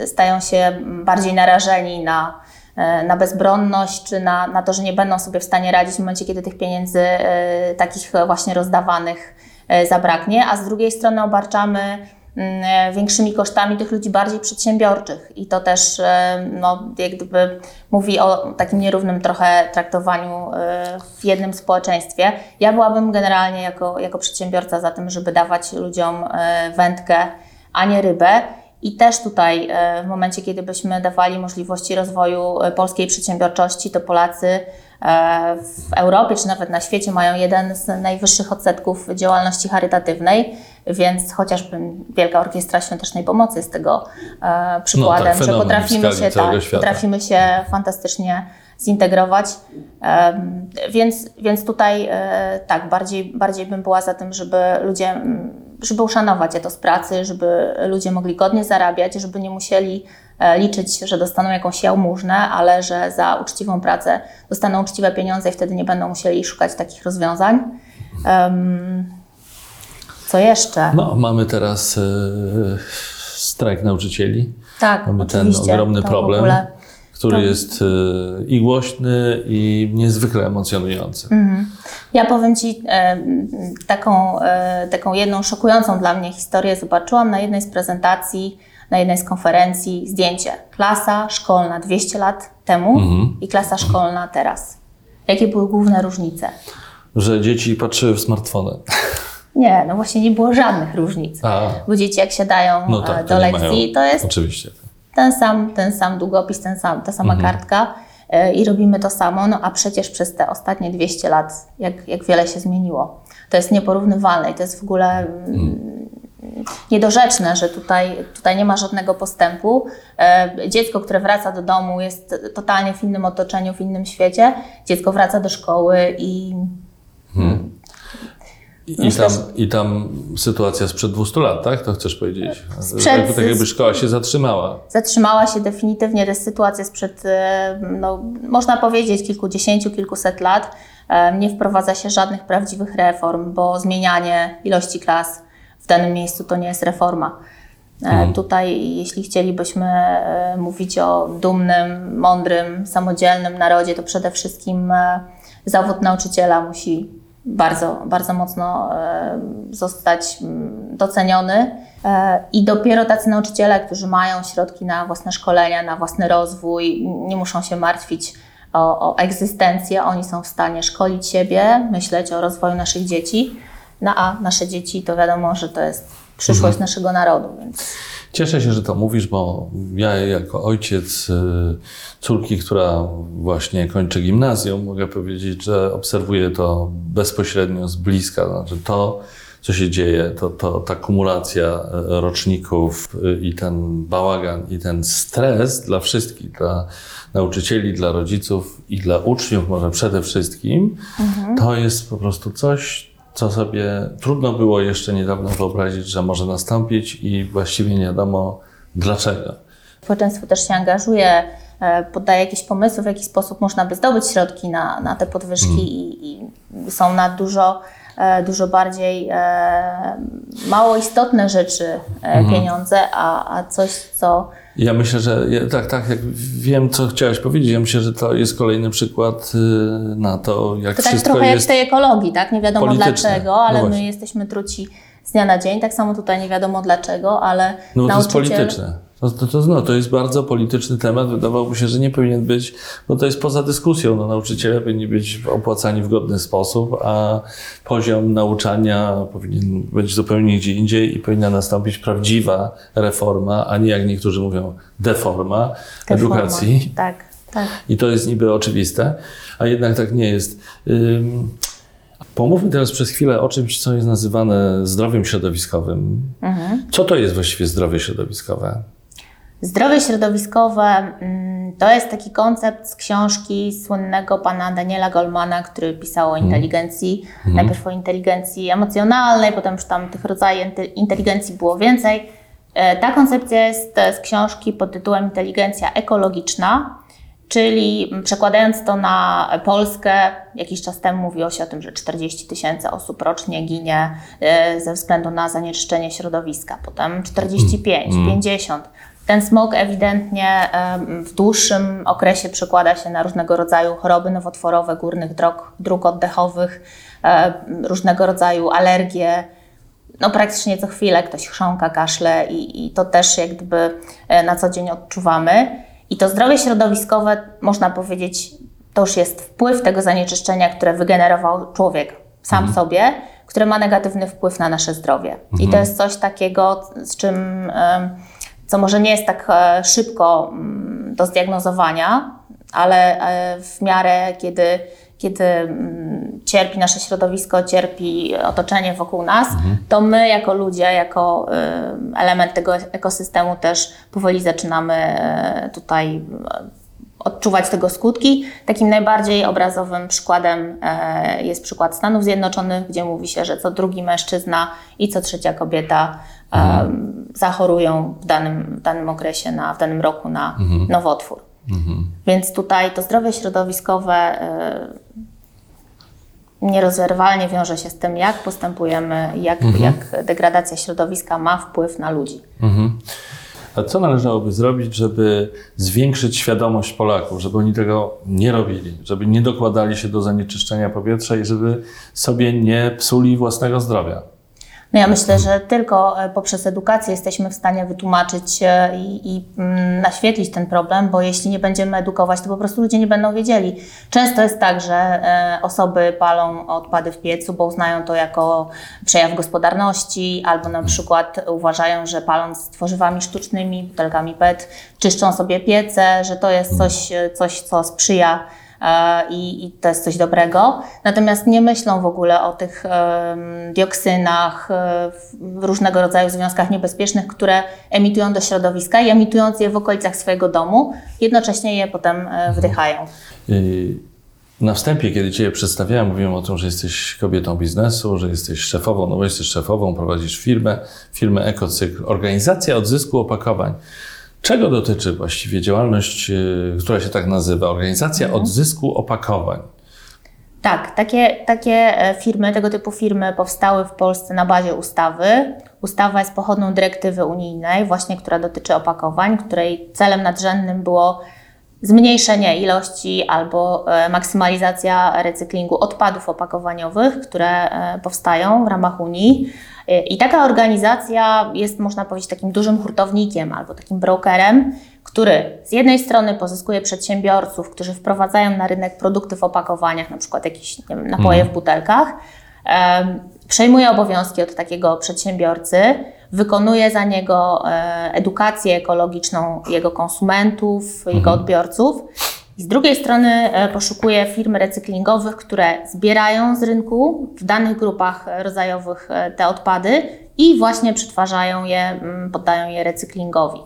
stają się bardziej narażeni na E, na bezbronność, czy na, na to, że nie będą sobie w stanie radzić w momencie, kiedy tych pieniędzy e, takich właśnie rozdawanych e, zabraknie, a z drugiej strony obarczamy mm, większymi kosztami tych ludzi bardziej przedsiębiorczych i to też no, jak gdyby mówi o takim nierównym trochę traktowaniu w jednym społeczeństwie. Ja byłabym generalnie jako, jako przedsiębiorca za tym, żeby dawać ludziom wędkę, a nie rybę. I też tutaj w momencie, kiedy byśmy dawali możliwości rozwoju polskiej przedsiębiorczości, to Polacy w Europie czy nawet na świecie mają jeden z najwyższych odsetków działalności charytatywnej, więc chociażby Wielka Orkiestra Świątecznej Pomocy jest tego przykładem, no tak, że potrafimy się, tak, potrafimy się fantastycznie zintegrować. Więc, więc tutaj e, tak, bardziej, bardziej bym była za tym, żeby ludzie, żeby uszanować etos pracy, żeby ludzie mogli godnie zarabiać, żeby nie musieli e, liczyć, że dostaną jakąś jałmużnę, ale że za uczciwą pracę dostaną uczciwe pieniądze i wtedy nie będą musieli szukać takich rozwiązań. Co jeszcze? No, mamy teraz e, strajk nauczycieli. Tak, mamy ten ogromny problem który tak. jest y, i głośny, i niezwykle emocjonujący. Mhm. Ja powiem Ci e, taką, e, taką jedną szokującą dla mnie historię. Zobaczyłam na jednej z prezentacji, na jednej z konferencji zdjęcie. Klasa szkolna 200 lat temu mhm. i klasa szkolna teraz. Jakie były główne różnice? Że dzieci patrzyły w smartfony. Nie, no właśnie nie było żadnych różnic. A. Bo dzieci jak siadają no tak, do lekcji, mają, to jest oczywiście ten sam, ten sam długopis, ten sam, ta sama mhm. kartka e, i robimy to samo, no a przecież przez te ostatnie 200 lat, jak, jak wiele się zmieniło. To jest nieporównywalne i to jest w ogóle mhm. niedorzeczne, że tutaj, tutaj nie ma żadnego postępu. E, dziecko, które wraca do domu jest totalnie w innym otoczeniu, w innym świecie. Dziecko wraca do szkoły i mhm. I, Myślę, tam, I tam sytuacja sprzed 200 lat, tak? To chcesz powiedzieć? Sprzed, jakby, tak jakby szkoła się zatrzymała. Zatrzymała się definitywnie. Sytuacja sprzed, e, no, można powiedzieć, kilkudziesięciu, kilkuset lat. E, nie wprowadza się żadnych prawdziwych reform, bo zmienianie ilości klas w danym miejscu to nie jest reforma. E, mhm. Tutaj, jeśli chcielibyśmy mówić o dumnym, mądrym, samodzielnym narodzie, to przede wszystkim zawód nauczyciela musi bardzo, bardzo mocno e, zostać mm, doceniony. E, I dopiero tacy nauczyciele, którzy mają środki na własne szkolenia, na własny rozwój, nie muszą się martwić o, o egzystencję, oni są w stanie szkolić siebie, myśleć o rozwoju naszych dzieci. No a nasze dzieci to wiadomo, że to jest przyszłość mhm. naszego narodu. Więc... Cieszę się, że to mówisz, bo ja jako ojciec y, córki, która właśnie kończy gimnazjum, mogę powiedzieć, że obserwuję to bezpośrednio z bliska. Znaczy to, co się dzieje, to, to ta kumulacja y, roczników y, i ten bałagan i ten stres dla wszystkich, dla nauczycieli, dla rodziców i dla uczniów może przede wszystkim, mhm. to jest po prostu coś, co sobie trudno było jeszcze niedawno wyobrazić, że może nastąpić i właściwie nie wiadomo dlaczego. Społeczeństwo też się angażuje, e, podaje jakieś pomysły, w jaki sposób można by zdobyć środki na, na te podwyżki hmm. i, i, są na dużo, dużo bardziej e, mało istotne rzeczy hmm. pieniądze, a, a coś, co ja myślę, że tak, tak, jak wiem, co chciałaś powiedzieć, ja myślę, że to jest kolejny przykład y, na to, jak to tak wszystko trochę jest jak w tej ekologii, tak? Nie wiadomo polityczne. dlaczego, ale no my jesteśmy truci z dnia na dzień. Tak samo tutaj nie wiadomo dlaczego, ale No nauczyciel... to jest polityczne. To, to, to, no, to jest bardzo polityczny temat. Wydawałoby się, że nie powinien być, bo to jest poza dyskusją. No, nauczyciele powinni być opłacani w godny sposób, a poziom nauczania powinien być zupełnie gdzie indziej i powinna nastąpić prawdziwa reforma, a nie jak niektórzy mówią deforma, deforma. edukacji. Tak, tak. I to jest niby oczywiste, a jednak tak nie jest. Ym, Pomówmy teraz przez chwilę o czymś, co jest nazywane zdrowiem środowiskowym. Mhm. Co to jest właściwie zdrowie środowiskowe? Zdrowie środowiskowe mm, to jest taki koncept z książki słynnego pana Daniela Goldmana, który pisał o mhm. inteligencji. Mm. Najpierw o inteligencji emocjonalnej, potem już tam tych rodzajów inteligencji było więcej. E, ta koncepcja jest z książki pod tytułem Inteligencja ekologiczna. Czyli przekładając to na Polskę, jakiś czas temu mówiło się o tym, że 40 tysięcy osób rocznie ginie e, ze względu na zanieczyszczenie środowiska, potem 45, mm. 50. Ten smog ewidentnie w dłuższym okresie przekłada się na różnego rodzaju choroby nowotworowe górnych dróg, dróg oddechowych, różnego rodzaju alergie. No praktycznie co chwilę ktoś chrząka, kaszle i, i to też jak gdyby e, na co dzień odczuwamy. I to zdrowie środowiskowe, można powiedzieć, to już jest wpływ tego zanieczyszczenia, które wygenerował człowiek sam mhm. sobie, które ma negatywny wpływ na nasze zdrowie. Mhm. I to jest coś takiego, z czym co może nie jest tak e, szybko mm, do zdiagnozowania, ale e, w miarę, kiedy, kiedy mm, cierpi nasze środowisko, cierpi otoczenie wokół nas, mhm. to my jako ludzie, jako element tego ekosystemu też powoli zaczynamy tutaj odczuwać tego skutki. Takim najbardziej obrazowym przykładem e, jest przykład Stanów Zjednoczonych, gdzie mówi się, że co drugi mężczyzna i co trzecia kobieta mhm. zachorują w danym, w danym okresie, na, w danym roku na mhm. nowotwór. Mhm. Więc tutaj to zdrowie środowiskowe e, nierozerwalnie wiąże się z tym, jak postępujemy, jak, mhm. jak degradacja środowiska ma wpływ na ludzi. Mhm. A co należałoby zrobić, żeby zwiększyć świadomość Polaków, żeby oni tego nie robili, żeby nie dokładali się do zanieczyszczenia powietrza i żeby sobie nie psuli własnego zdrowia? No ja myślę, że tylko e, poprzez edukację jesteśmy w stanie wytłumaczyć e, i, i, mm, naświetlić ten problem, bo jeśli nie będziemy edukować, to po prostu ludzie nie będą wiedzieli. Często jest tak, że e, osoby palą odpady w piecu, bo uznają to jako przejaw gospodarności, albo na przykład uważają, że paląc tworzywami sztucznymi, butelkami PET, czyszczą sobie piece, że to jest coś, coś co sprzyja i, i to jest coś dobrego. Natomiast nie myślą w ogóle o tych dioksynach, e, różnego rodzaju związkach niebezpiecznych, które emitują do środowiska i emitując je w okolicach swojego domu, jednocześnie je potem e, mhm. wdychają. Na wstępie, kiedy Cię przedstawiałem, mówiłem o tym, że jesteś kobietą biznesu, że jesteś szefową, no bo jesteś szefową, prowadzisz firmę, firmę Ekocykl, organizacja odzysku opakowań. Czego dotyczy właściwie działalność, y, która się tak nazywa? Organizacja mhm. odzysku opakowań. Tak, takie, takie e, firmy, tego typu firmy powstały w Polsce na bazie ustawy. Ustawa jest pochodną dyrektywy unijnej, właśnie która dotyczy opakowań, której celem nadrzędnym było zmniejszenie ilości albo e, maksymalizacja recyklingu odpadów opakowaniowych, które e, powstają w ramach Unii. I taka organizacja jest, można powiedzieć, takim dużym hurtownikiem albo takim brokerem, który z jednej strony pozyskuje przedsiębiorców, którzy wprowadzają na rynek produkty w opakowaniach, na przykład jakieś wiem, napoje mhm. w butelkach, przejmuje obowiązki od takiego przedsiębiorcy, wykonuje za niego e, edukację ekologiczną jego konsumentów, mhm. jego odbiorców z drugiej strony e, poszukuję firm recyklingowych, które zbierają z rynku w danych grupach rodzajowych e, te odpady i właśnie przetwarzają je, mm, poddają je recyklingowi.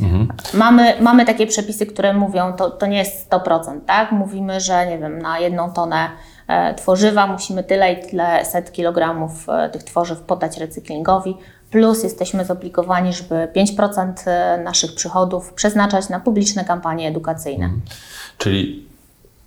Mhm. Mamy, mamy takie przepisy, które mówią, to, to nie jest 100%, tak? Mówimy, że nie wiem, na jedną tonę e, tworzywa musimy tyle i tyle set kilogramów tych tworzyw poddać recyklingowi, plus jesteśmy zobligowani, żeby 5% naszych przychodów przeznaczać na publiczne kampanie edukacyjne. Mhm. Czyli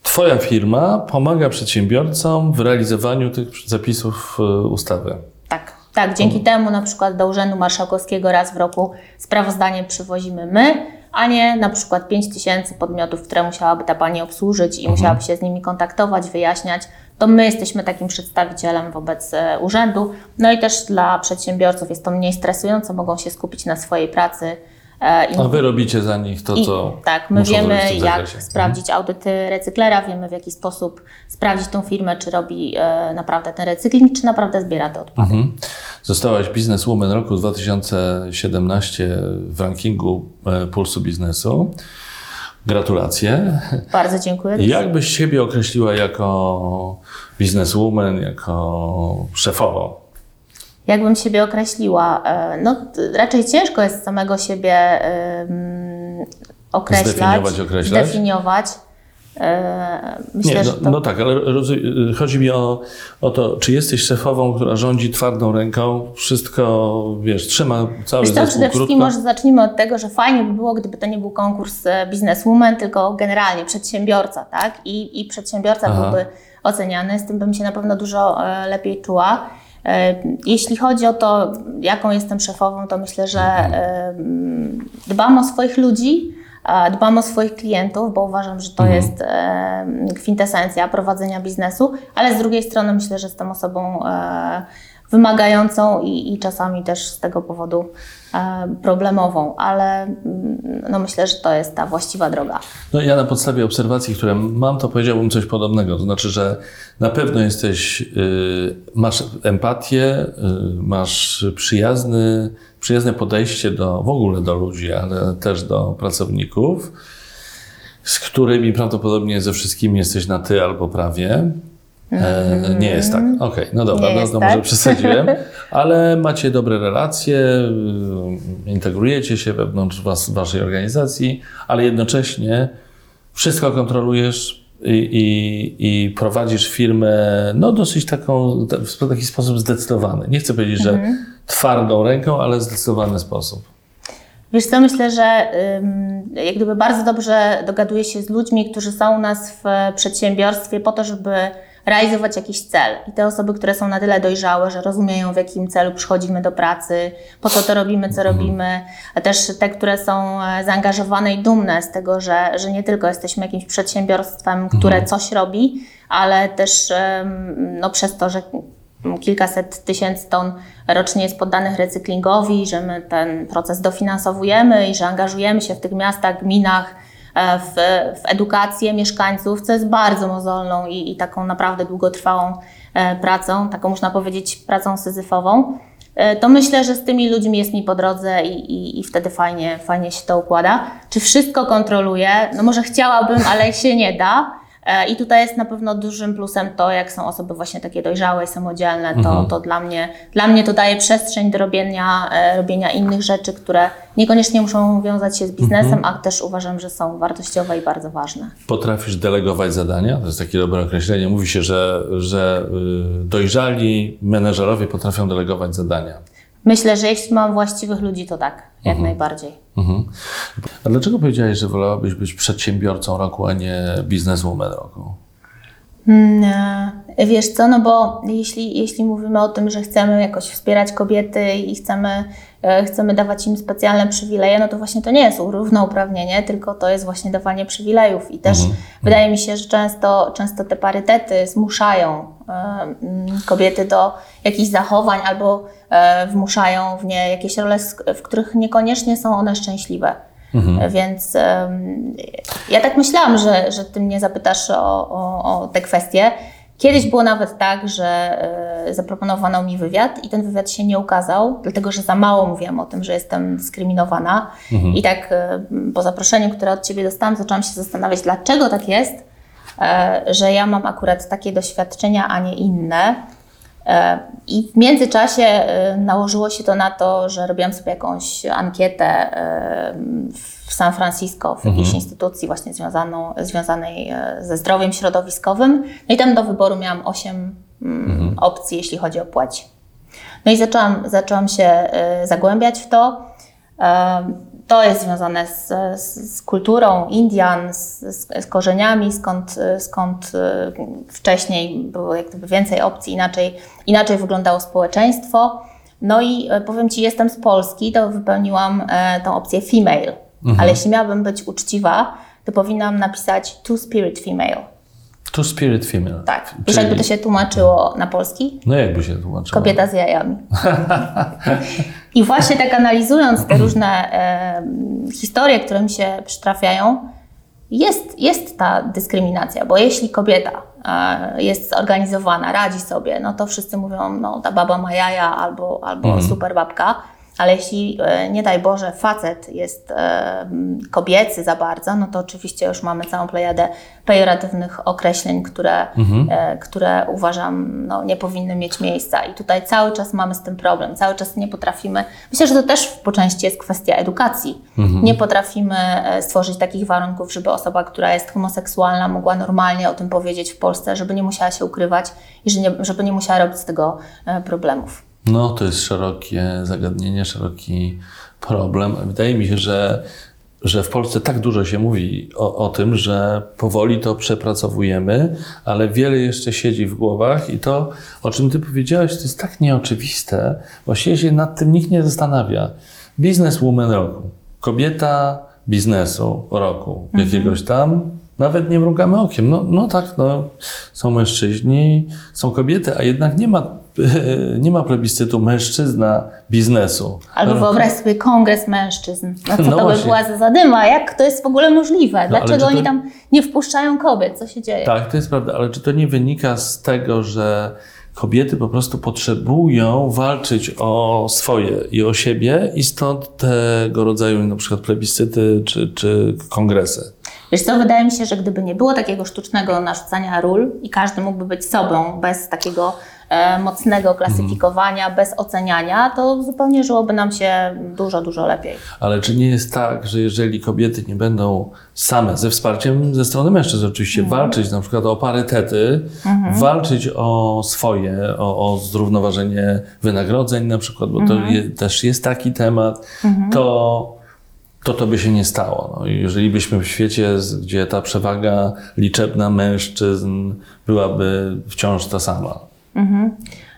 Twoja firma pomaga przedsiębiorcom w realizowaniu tych zapisów e, ustawy. Tak, tak. Dzięki temu na przykład do Urzędu Marszałkowskiego raz w roku sprawozdanie przywozimy my, a nie na przykład 5 tysięcy podmiotów, które musiałaby ta Pani obsłużyć i mhm. musiałaby się z nimi kontaktować, wyjaśniać. To my jesteśmy takim przedstawicielem wobec e, urzędu. No i też dla przedsiębiorców jest to mniej stresujące, mogą się skupić na swojej pracy I, A wy robicie za nich to, co. I, tak, my wiemy, jak sprawdzić audyty recyklera, wiemy w jaki sposób sprawdzić tą firmę, czy robi e, naprawdę ten recykling, czy naprawdę zbiera te odpady. Mhm. Zostałaś Businesswoman roku 2017 w rankingu e, Pulsu Biznesu. Gratulacje. Bardzo dziękuję. Jak byś siebie określiła jako bizneswoman, jako szefową? Jakbym siebie określiła? E, no, raczej ciężko jest samego siebie określać. Zdefiniować, określać. Zdefiniować. E, myślę, Nie, no, to... no, tak, ale chodzi mi o, o to, czy jesteś szefową, która rządzi twardą ręką, wszystko, wiesz, trzyma cały Wiesz zespół Przede wszystkim może zacznijmy od tego, że fajnie by było, gdyby to nie był konkurs e, bizneswoman, tylko generalnie przedsiębiorca, tak? I, i przedsiębiorca Aha. byłby oceniany, z tym bym się na pewno dużo lepiej czuła. E, jeśli chodzi o to, jaką jestem szefową, to myślę, że e, dbam o swoich ludzi, dbam o swoich klientów, bo uważam, że to mhm. jest e, kwintesencja prowadzenia biznesu, ale z drugiej strony myślę, że jestem osobą, wymagającą i, i czasami też z tego powodu problemową, ale mm, no myślę, że to jest ta właściwa droga. No ja na podstawie obserwacji, które mam, to powiedziałbym coś podobnego. To znaczy, że na pewno jesteś, y, masz empatię, y, masz przyjazny, przyjazne podejście do, w ogóle do ludzi, ale też do pracowników, z którymi prawdopodobnie ze wszystkimi jesteś na ty albo prawie. E, nie jest tak. Okej, okay, no dobra, no, to tak? może przesadziłem, ale macie dobre relacje, y, integrujecie się wewnątrz was, waszej organizacji, ale jednocześnie wszystko kontrolujesz i, i, i prowadzisz firmę no, dosyć taką, w taki sposób zdecydowany. Nie chcę powiedzieć, że mhm. twardą ręką, ale w zdecydowany sposób. Wiesz co, myślę, że jak gdyby bardzo dobrze dogaduję się z ludźmi, którzy są u nas w przedsiębiorstwie po to, żeby realizować jakiś cel. I te osoby, które są na tyle dojrzałe, że rozumieją, w jakim celu przychodzimy do pracy, po co to robimy, co mhm. robimy, a też te, które są e, zaangażowane i dumne z tego, że, że nie tylko jesteśmy jakimś przedsiębiorstwem, które mhm. coś robi, ale też no, przez to, że kilkaset tysięcy ton rocznie jest poddanych recyklingowi, że my ten proces dofinansowujemy i że angażujemy się w tych miastach, gminach, w, w edukację mieszkańców, co jest bardzo mozolną i, i taką naprawdę długotrwałą e, pracą, taką można powiedzieć pracą syzyfową, e, to myślę, że z tymi ludźmi jest mi po drodze i, i, i, wtedy fajnie, fajnie się to układa. Czy wszystko kontroluję? No może chciałabym, ale się nie da. E, I tutaj jest na pewno dużym plusem to, jak są osoby właśnie takie dojrzałe i samodzielne, to, mhm. to dla, mnie, dla mnie to daje przestrzeń do robienia, e, robienia innych rzeczy, które niekoniecznie muszą wiązać się z biznesem, mhm. a też uważam, że są wartościowe i bardzo ważne. Potrafisz delegować zadania? To jest takie dobre określenie. Mówi się, że, że y, dojrzali menedżerowie potrafią delegować zadania. Myślę, że jeśli mam właściwych ludzi, to tak, jak mhm. najbardziej. Mhm. A dlaczego powiedziałeś, że wolałabyś być przedsiębiorcą roku, a nie bizneswoman roku? Mm, e, wiesz co, no bo jeśli, jeśli mówimy o tym, że chcemy jakoś wspierać kobiety i chcemy, e, chcemy dawać im specjalne przywileje, no to właśnie to nie jest równouprawnienie, tylko to jest właśnie dawanie przywilejów. I też mhm. wydaje mi się, że często, często te parytety zmuszają e, kobiety do jakichś zachowań albo wmuszają w nie jakieś role, w których niekoniecznie są one szczęśliwe. Mhm. Więc um, ja tak myślałam, że, że ty mnie zapytasz o, o, o te kwestie. Kiedyś było nawet tak, że y, zaproponowano mi wywiad i ten wywiad się nie ukazał, dlatego że za mało mówiłam o tym, że jestem dyskryminowana. Mhm. I tak y, po zaproszeniu, które od ciebie dostałam, zaczęłam się zastanawiać, dlaczego tak jest, y, że ja mam akurat takie doświadczenia, a nie inne. I w międzyczasie e, nałożyło się to na to, że robiłam sobie jakąś ankietę e, w San Francisco, w jakiejś mhm. instytucji właśnie związaną, związanej e, ze zdrowiem środowiskowym. No i tam do wyboru miałam 8 mm, mhm. opcji, jeśli chodzi o płeć. No i zaczęłam, zaczęłam się zagłębiać w to to jest związane z, z, z kulturą Indian, z, z, korzeniami, skąd, skąd e, wcześniej było więcej opcji, inaczej, inaczej wyglądało społeczeństwo. No i e, powiem Ci, jestem z Polski, to wypełniłam e, tą opcję female, mhm. ale jeśli miałabym być uczciwa, to powinnam napisać two spirit female. Two spirit female. Tak. Wiesz, Czyli... jakby to się tłumaczyło na polski? No jakby się tłumaczyło? Kobieta z jajami. I właśnie tak analizując te różne e, historie, które mi się przytrafiają, jest, jest ta dyskryminacja, bo jeśli kobieta e, jest zorganizowana, radzi sobie, no to wszyscy mówią, no ta baba ma jaja albo, albo mm. super babka. Ale jeśli, e, nie daj Boże, facet jest e, kobiecy za bardzo, no to oczywiście już mamy całą plejadę pejoratywnych określeń, które, mhm. E, które uważam no, nie powinny mieć miejsca. I tutaj cały czas mamy z tym problem, cały czas nie potrafimy. Myślę, że to też po części jest kwestia edukacji. Mhm. Nie potrafimy stworzyć takich warunków, żeby osoba, która jest homoseksualna, mogła normalnie o tym powiedzieć w Polsce, żeby nie musiała się ukrywać i żeby nie, żeby nie musiała robić z tego problemów. No, to jest szerokie zagadnienie, szeroki problem. Wydaje mi się, że, że w Polsce tak dużo się mówi o, o tym, że powoli to przepracowujemy, ale wiele jeszcze siedzi w głowach i to, o czym Ty powiedziałeś, to jest tak nieoczywiste. Właściwie się nad tym nikt nie zastanawia. Businesswoman roku. Kobieta biznesu roku mhm. jakiegoś tam Nawet nie mrugamy okiem. No, no tak, no, są mężczyźni, są kobiety, a jednak nie ma, nie ma plebiscytu mężczyzna biznesu. Albo No, wyobraź sobie kongres mężczyzn. No co No to by właśnie. była za zadyma? Jak to jest w ogóle możliwe? ale Dlaczego to- oni tam nie wpuszczają kobiet? Co się dzieje? Tak, to jest prawda, ale czy to nie wynika z tego, że kobiety po prostu potrzebują walczyć o swoje i o siebie i stąd tego rodzaju na przykład plebiscyty czy, czy kongresy? Wiesz co, wydaje mi się, że gdyby nie było takiego sztucznego narzucania ról i każdy mógłby być sobą bez takiego mocnego klasyfikowania, bez oceniania, to zupełnie żyłoby nam się dużo, dużo lepiej. Ale czy nie jest tak, że jeżeli kobiety nie będą same, ze wsparciem ze strony mężczyzn oczywiście, walczyć na przykład o parytety, walczyć o swoje, o, o zrównoważenie wynagrodzeń na przykład, bo to je, też jest taki temat, to, to to by się nie stało. No, jeżeli byśmy w świecie, gdzie ta przewaga liczebna mężczyzn byłaby wciąż ta sama.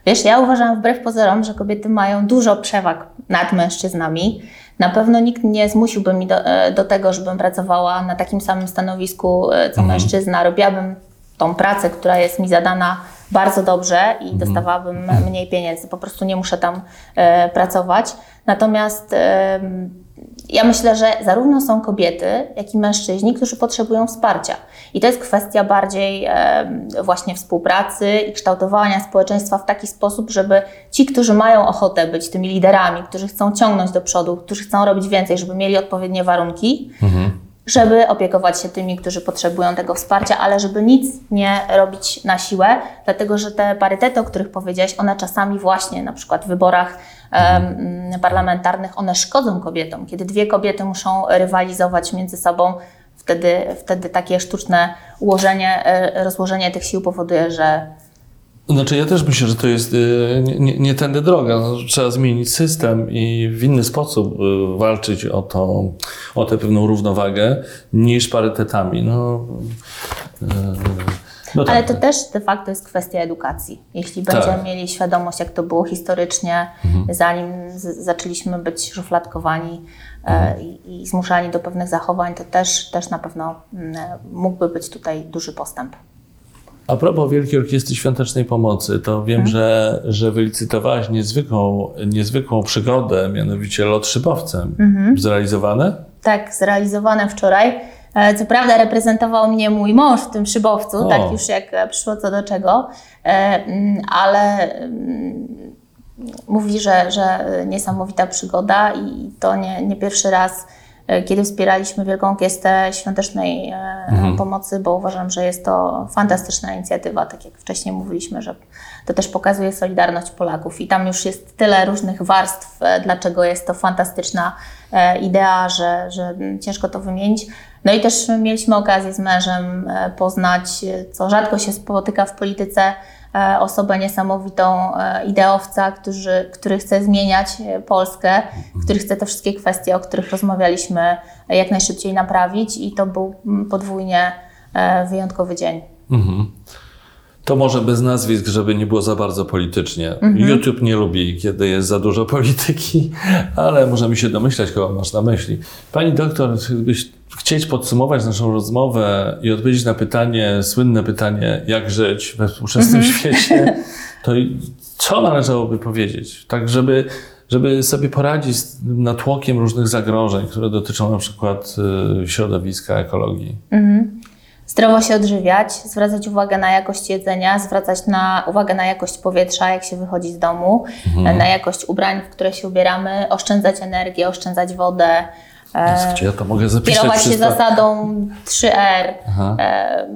Wiesz, ja uważam wbrew pozorom, że kobiety mają dużo przewag nad mężczyznami. Na pewno nikt nie zmusiłby mnie do, e, do tego, żebym pracowała na takim samym stanowisku e, co mężczyzna. Robiłabym tą pracę, która jest mi zadana bardzo dobrze i dostawałabym mniej pieniędzy. Po prostu nie muszę tam e, pracować. Natomiast ja myślę, że zarówno są kobiety, jak i mężczyźni, którzy potrzebują wsparcia. I to jest kwestia bardziej właśnie współpracy i kształtowania społeczeństwa w taki sposób, żeby ci, którzy mają ochotę być tymi liderami, którzy chcą ciągnąć do przodu, którzy chcą robić więcej, żeby mieli odpowiednie warunki, żeby opiekować się tymi, którzy potrzebują tego wsparcia, ale żeby nic nie robić na siłę, dlatego że te parytety, o których powiedziałeś, one czasami właśnie na przykład w wyborach em, parlamentarnych, one szkodzą kobietom. Kiedy dwie kobiety muszą rywalizować między sobą, wtedy, wtedy takie sztuczne ułożenie, e, rozłożenie tych sił powoduje, że Znaczy ja też myślę, że to jest y, nie, nie, tędy droga. No, trzeba zmienić system i w inny sposób y, walczyć o, to, o tę pewną równowagę niż parytetami. No, y, no tak. Ale to też de facto jest kwestia edukacji. Jeśli będziemy Tak. Mhm. mieli świadomość, jak to było historycznie, zanim z- zaczęliśmy być szufladkowani Mhm. e, i, i zmuszani do pewnych zachowań, to też, też na pewno mm, mógłby być tutaj duży postęp. A propos Wielkiej Orkiestry Świątecznej Pomocy, to wiem, że, że wylicytowałaś niezwykłą, niezwykłą przygodę, mianowicie lot szybowcem. Zrealizowane? Tak, zrealizowane wczoraj. E, Co prawda reprezentował mnie mój mąż w tym szybowcu, O. tak już jak e, przyszło co do czego, e, mm, ale mm, mówi, że, że niesamowita przygoda i to nie, nie pierwszy raz, kiedy wspieraliśmy Wielką Orkiestrę Świątecznej e, Pomocy, bo uważam, że jest to fantastyczna inicjatywa, tak jak wcześniej mówiliśmy, że to też pokazuje solidarność Polaków i tam już jest tyle różnych warstw, e, dlaczego jest to fantastyczna e, idea, że, że ciężko to wymienić. No i też mieliśmy okazję z mężem e, poznać, e, co rzadko się spotyka w polityce, e, osobę niesamowitą, e, ideowca, który, który chce zmieniać e, Polskę, który chce te wszystkie kwestie, o których rozmawialiśmy, e, jak najszybciej naprawić i to był mm, podwójnie e, wyjątkowy dzień. Mhm. To może bez nazwisk, żeby nie było za bardzo politycznie. YouTube nie lubi, kiedy jest za dużo polityki, ale możemy się domyślać, kogo masz na myśli. Pani doktor, gdybyś chcieć podsumować naszą rozmowę i odpowiedzieć na pytanie, słynne pytanie, jak żyć we współczesnym świecie, to co należałoby powiedzieć? Tak, żeby, żeby sobie poradzić z natłokiem różnych zagrożeń, które dotyczą na przykład y, środowiska, ekologii. Zdrowo się odżywiać, zwracać uwagę na jakość jedzenia, zwracać na, uwagę na jakość powietrza, jak się wychodzi z domu, na jakość ubrań, w które się ubieramy, oszczędzać energię, oszczędzać wodę, Gdzie ja to mogę zapisać kierować się zasadą 3R, Aha. e,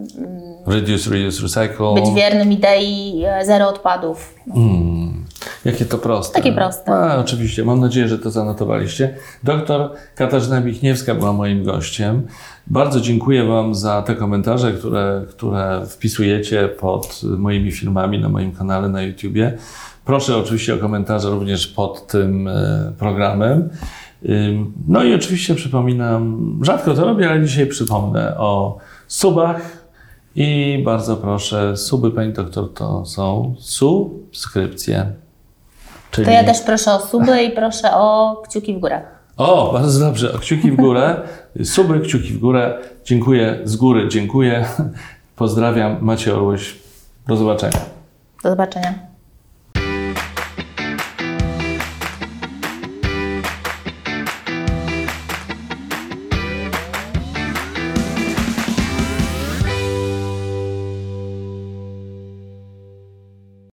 Reduce, reuse, recycle. być wiernym idei e, zero odpadów. Mm, jakie to proste. Takie proste. A, oczywiście, mam nadzieję, że to zanotowaliście. Doktor Katarzyna Michniewska była moim gościem. Bardzo dziękuję Wam za te komentarze, które, które wpisujecie pod moimi filmami na moim kanale na YouTubie. Proszę oczywiście o komentarze również pod tym e, programem. No i oczywiście przypominam, rzadko to robię, ale dzisiaj przypomnę o subach, i bardzo proszę, suby pani doktor to są subskrypcje. Czyli To ja też proszę o suby i proszę o kciuki w górę. O, bardzo dobrze. O, kciuki w górę. Suby, kciuki w górę. Dziękuję z góry, dziękuję. Pozdrawiam. Macie Orłoś. Do zobaczenia. Do zobaczenia.